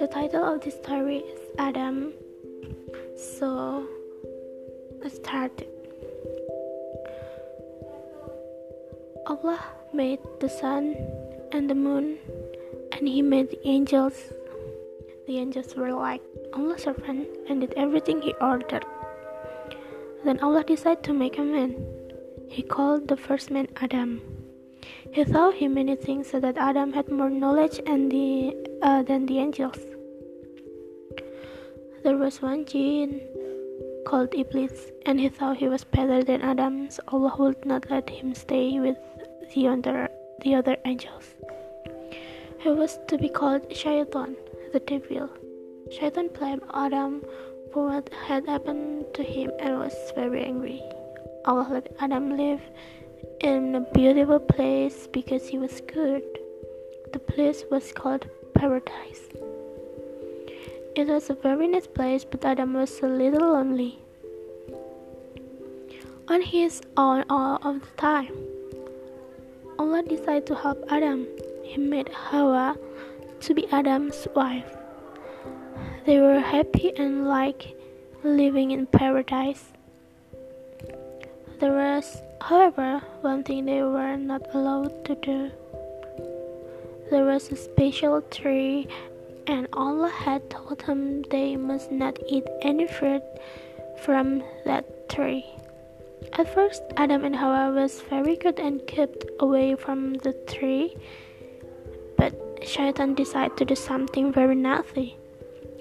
The title of this story is Adam. So let's start. Allah made the sun and the moon, and He made the angels. The angels were like Allah's servant and did everything He ordered. Then Allah decided to make a man. He called the first man Adam. He taught him many things so that Adam had more knowledge and the, uh, than the angels. There was one jinn called Iblis, and he thought he was better than Adam, so Allah would not let him stay with the other, the other angels. He was to be called Shaitan, the devil. Shaitan blamed Adam for what had happened to him and was very angry. Allah let Adam live in a beautiful place because he was good. The place was called paradise. It was a very nice place, but Adam was a little lonely. On his own all of the time. Allah decided to help Adam. He made Hawa to be Adam's wife. They were happy and like living in paradise. There was, however, one thing they were not allowed to do. There was a special tree, and Allah had told them they must not eat any fruit from that tree. At first, Adam and Hawa was very good and kept away from the tree, but Shaitan decided to do something very naughty.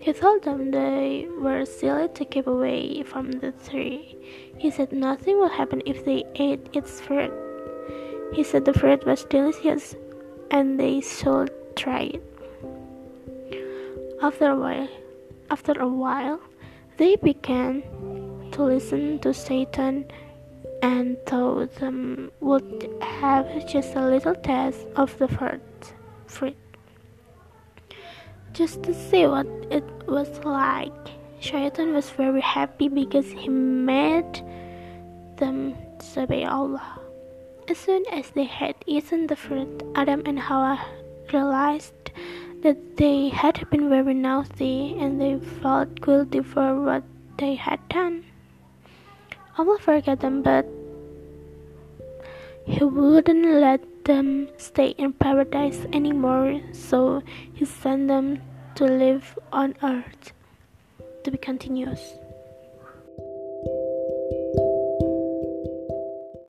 He told them they were silly to keep away from the tree. He said nothing would happen if they ate its fruit. He said the fruit was delicious and they should try it. After a while, after a while, they began to listen to Satan and thought them would have just a little taste of the fruit just to see what it was like. Shaitan was very happy because he made them disobey Allah. As soon as they had eaten the fruit, Adam and Hawa realized that they had been very naughty and they felt guilty for what they had done. Allah forgave them, but He wouldn't let them stay in paradise anymore, so he sent them to live on earth to be continuous.